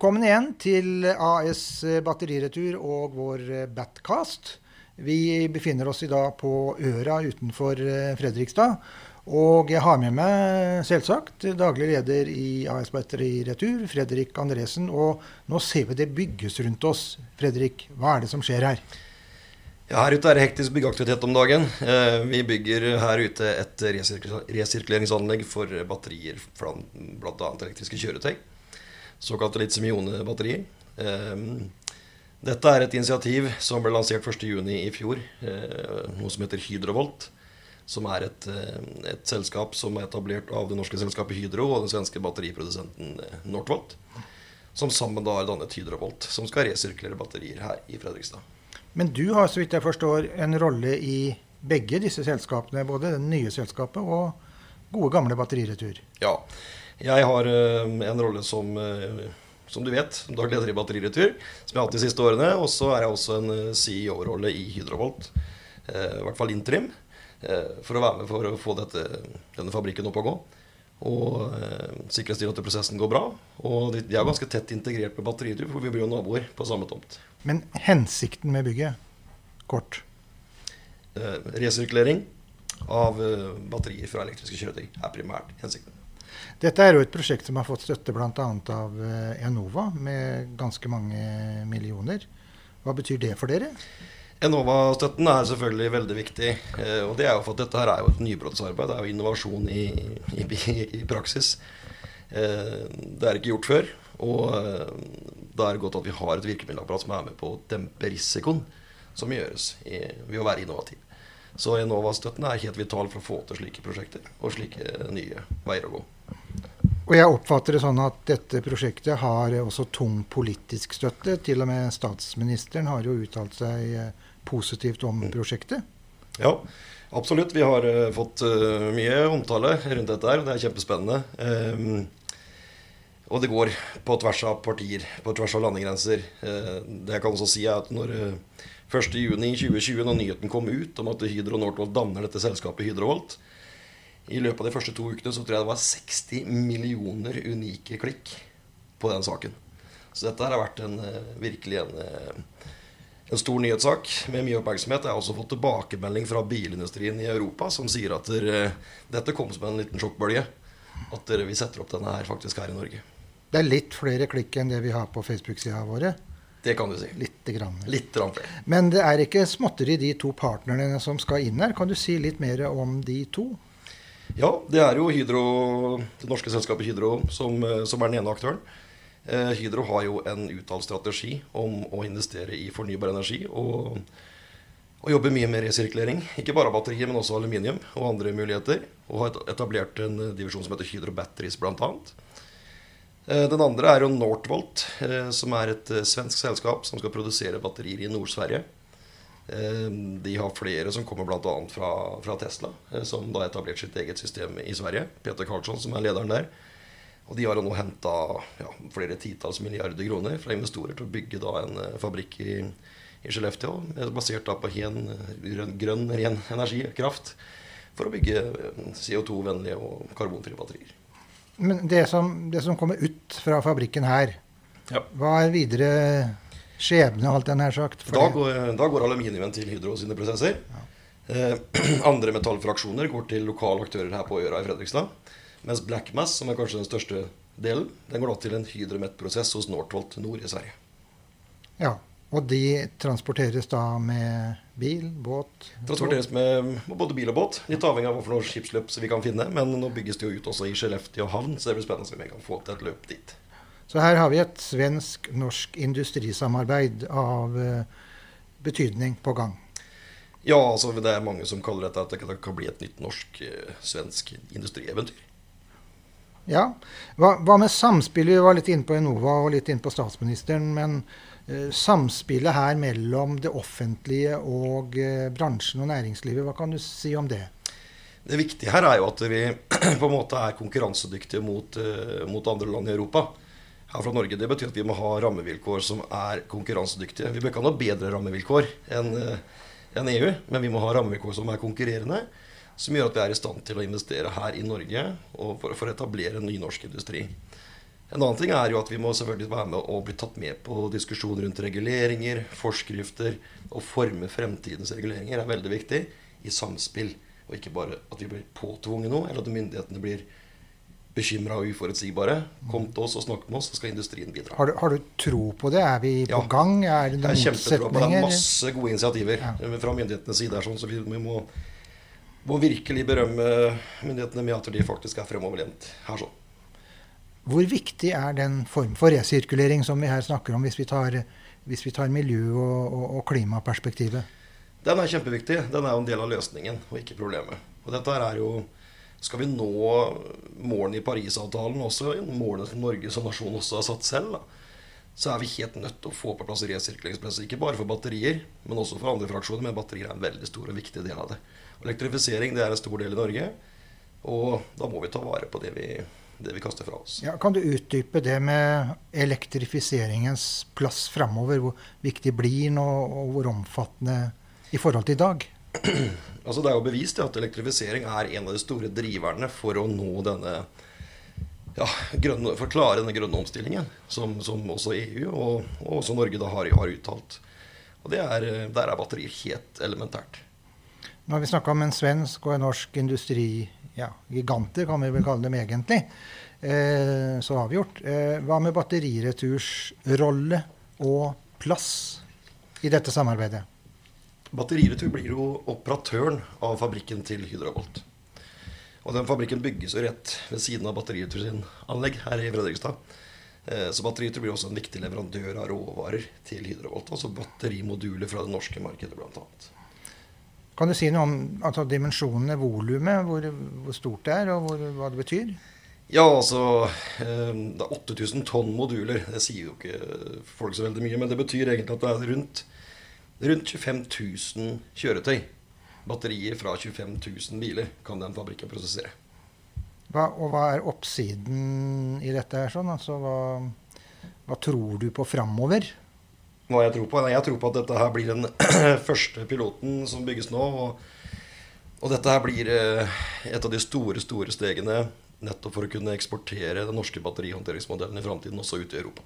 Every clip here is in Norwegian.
Velkommen igjen til AS Batteriretur og vår Batcast. Vi befinner oss i dag på Øra utenfor eh, Fredrikstad. Og jeg har med meg selvsagt daglig leder i AS Batteriretur, Fredrik Andresen. Og nå ser vi det bygges rundt oss. Fredrik, hva er det som skjer her? Ja, her ute er det hektisk byggeaktivitet om dagen. Eh, vi bygger her ute et resirkuleringsanlegg for batterier, bl.a. elektriske kjøretøy såkalte litium-ione-batterier. Ehm, dette er et initiativ som ble lansert 1.6 i fjor, eh, noe som heter Hydrovolt. Som er et, eh, et, selskap som er etablert av det norske selskapet Hydro og den svenske batteriprodusenten eh, Northvolt. Som sammen da har dannet Hydrovolt, som skal resirkulere batterier her i Fredrikstad. Men du har, så vidt jeg forstår, en rolle i begge disse selskapene. Både det nye selskapet og gode, gamle Batteriretur. Ja. Jeg har uh, en rolle som, uh, som du vet, daglig leder i Batteriretur, som jeg har hatt de siste årene. Og så er jeg også en uh, CEO-rolle i Hydrovolt, i hvert fall interim, for å være med for å få dette, denne fabrikken opp og gå. Og sikkerhetsstyret at prosessen går bra. Og de, de er ganske tett integrert med Batteriretur, for vi blir jo naboer på samme tomt. Men hensikten med bygget, kort? resirkulering av batterier fra elektriske kjøretøy er primært hensikten. Dette er jo et prosjekt som har fått støtte bl.a. av eh, Enova med ganske mange millioner. Hva betyr det for dere? Enova-støtten er selvfølgelig veldig viktig. Eh, og det er jo for at dette her er jo et nybrottsarbeid. Det er jo innovasjon i, i, i praksis. Eh, det er ikke gjort før. Og da er det godt at vi har et virkemiddelapparat som er med på å dempe risikoen som gjøres ved å være innovativ. Så Enova-støtten er helt vital for å få til slike prosjekter og slike nye veier å gå. Og jeg oppfatter det sånn at dette prosjektet har også tung politisk støtte. Til og med statsministeren har jo uttalt seg eh, positivt om mm. prosjektet. Ja, absolutt. Vi har uh, fått uh, mye omtale rundt dette her. Det er kjempespennende. Og det går på tvers av partier, på tvers av landegrenser. Det jeg kan også si er at når 1.6.2020, når nyheten kom ut om at Hydro Northvolt danner dette selskapet Hydrovolt, i løpet av de første to ukene så tror jeg det var 60 millioner unike klikk på den saken. Så dette her har vært en, eh, virkelig en, eh, en, stor nyhetssak med mye oppmerksomhet. Jeg har også fått tilbakemelding fra bilindustrien i Europa som sier at der, dette kom som en liten sjokkbølge. At der, vi setter opp denne her faktisk her i Norge. Det er litt flere klikk enn det vi har på Facebook-sida våre. Det kan du si. Litt grann. Litt grann. Men det er ikke småtteri, de to partnerne som skal inn her. Kan du si litt mer om de to? Ja, det er jo Hydro, det norske selskapet Hydro som, eh, som er den ene aktøren. Eh, Hydro har jo en uttalt strategi om å investere i fornybar energi. Og, og jobber mye med resirkulering. Ikke bare batterier, men også aluminium og andre muligheter. Og har etablert en divisjon som heter Hydro Batteries bl.a. Eh, den andre er jo Northvolt, som er et svensk selskap som skal produsere batterier i Nord-Sverige. Eh, de har flere som kommer bl.a. Fra, fra Tesla, eh, som da har etablert sitt eget system i Sverige. Peter Karlsson, som er lederen der. Og de har nå henta ja, flere titalls milliarder kroner fra investorer til å bygge da en eh, fabrikk i, i Skellefteå, basert da på hen, grønn, grønn, ren energikraft, for å bygge CO2-vennlige og karbonfrie batterier. Men det som, det som, kommer ut fra fabrikken her, ja. hva er videre skjebne, alt jeg nær sagt. Da går, da går, aluminiumen til Hydro sine prosesser. Ja. Eh, andre metallfraksjoner går til lokale aktører her på Øra i Fredrikstad. Mens Black Mass, som er kanskje den største delen, den går da til en hydromet-prosess hos Northvolt nord i Sverige. Ja, og de transporteres da med bil, båt? Transporteres med både bil og båt. Litt avhengig av hva for noe skipsløp vi kan finne. Men nå bygges det jo ut også i Skellefteå havn, så det blir spennende om vi kan få til et løp dit. Så her har vi et svensk-norsk industrisamarbeid av uh, betydning på gang. Ja, altså det er mange som kaller dette at det kan bli et nytt norsk-svensk uh, industrieventyr. Ja. Hva, hva, med samspillet? Vi var litt inne på Enova og litt inne på statsministeren. Men eh, samspillet her mellom det offentlige og bransjen og næringslivet, hva kan du si om det? Det viktige her er jo at vi på en måte er konkurransedyktige mot, mot andre land i Europa her fra Norge. Det betyr at vi må ha rammevilkår som er konkurransedyktige. Vi bør ikke ha noe bedre rammevilkår enn en EU, men vi må ha rammevilkår som er konkurrerende. Som gjør at vi er i stand til å investere her i Norge for, for å etablere en ny norsk industri. En annen ting er jo at vi må selvfølgelig være med og bli tatt med på diskusjoner rundt reguleringer, forskrifter. Å forme fremtidens reguleringer er veldig viktig i samspill. Og ikke bare at vi blir påtvunget noe, eller at myndighetene blir bekymra og uforutsigbare. Kom til oss og snakk med oss, så skal industrien bidra. Har du, har du tro på det? Er vi på Ja. gang? Er det noen er kjempetro på det. Det er masse gode initiativer Ja. fra myndighetenes side. Sånn, så vi, må, må virkelig berømme myndighetene med at de faktisk er fremoverlent her. sånn. Hvor viktig er den form for resirkulering som vi her snakker om, hvis vi tar, hvis vi tar miljø- og, og, og klimaperspektivet? Den er kjempeviktig. Den er jo en del av løsningen, og ikke problemet. Og dette er jo Skal vi nå målene i Parisavtalen, også målene som Norge som nasjon også har satt selv, da, så er vi helt nødt til å få på plass resirkuleringsprosesser. Ikke bare for batterier, men også for andre fraksjoner. Men batterier er en veldig stor og viktig del av det. Elektrifisering det er en stor del i Norge. Og da må vi ta vare på det vi, det vi kaster fra oss. Ja, kan du utdype det med elektrifiseringens plass framover? Hvor viktig blir den, og hvor omfattende i forhold til i dag? Altså Det er jo bevist at elektrifisering er en av de store driverne for å nå denne ja, grønne, for å klare denne grønne omstillingen, som, som også EU og, og også Norge da har, har uttalt. Og er, Der er batterier helt elementært. Nå har vi snakka om en svensk og en norsk industri, ja, kan vi vel kalle dem egentlig. Eh, så avgjort. Eh, hva med batterireturs rolle og plass i dette samarbeidet? Batteriretur blir jo operatøren av fabrikken til Hydravolt. Og den fabrikken bygges jo rett ved siden av Batteriretur sin anlegg her i Fredrikstad. Eh, Så Batteriretur blir også en viktig leverandør av råvarer til Hydravolt. Altså batterimoduler fra det norske markedet, bl.a. Kan du si noe om altså, dimensjonene, volumet, hvor, hvor stort det er, og hvor, hva det betyr? Ja, altså eh, Det er 8000 tonn moduler. Det sier jo ikke folk så veldig mye, men det betyr egentlig at det er rundt, rundt 25 000 kjøretøy. Batterier fra 25 000 biler kan den fabrikken prosessere. Hva, og hva er oppsiden i dette her? Sånn? Altså, hva, hva tror du på framover? Hva jeg tror på? Nei, Jeg tror på at dette her blir den første piloten som bygges nå. Og, og dette her blir eh, et av de store, store stegene nettopp for å kunne eksportere den norske batterihåndteringsmodellen i framtiden også ut i Europa.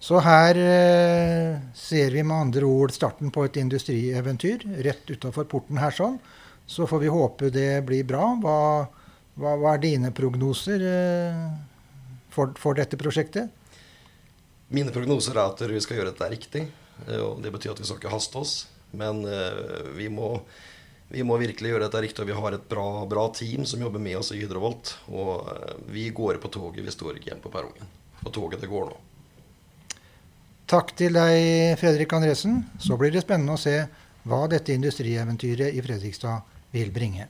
Så her eh, ser vi med andre ord starten på et industrieventyr rett utafor porten her sånn. Så får vi håpe det blir bra. Hva, hva, hva er dine prognoser eh, for, for dette prosjektet? Mine prognoser er at vi skal gjøre dette riktig. eh, Og det betyr at vi skal ikke haste oss. Men eh, vi må, vi må virkelig gjøre dette riktig. Og vi har et bra, bra team som jobber med oss i Hydrovolt. Og eh, vi går på toget, vi står ikke igjen på perrongen. Og toget det går nå. Takk til deg, Fredrik Andresen. Så blir det spennende å se hva dette industrieventyret i Fredrikstad vil bringe.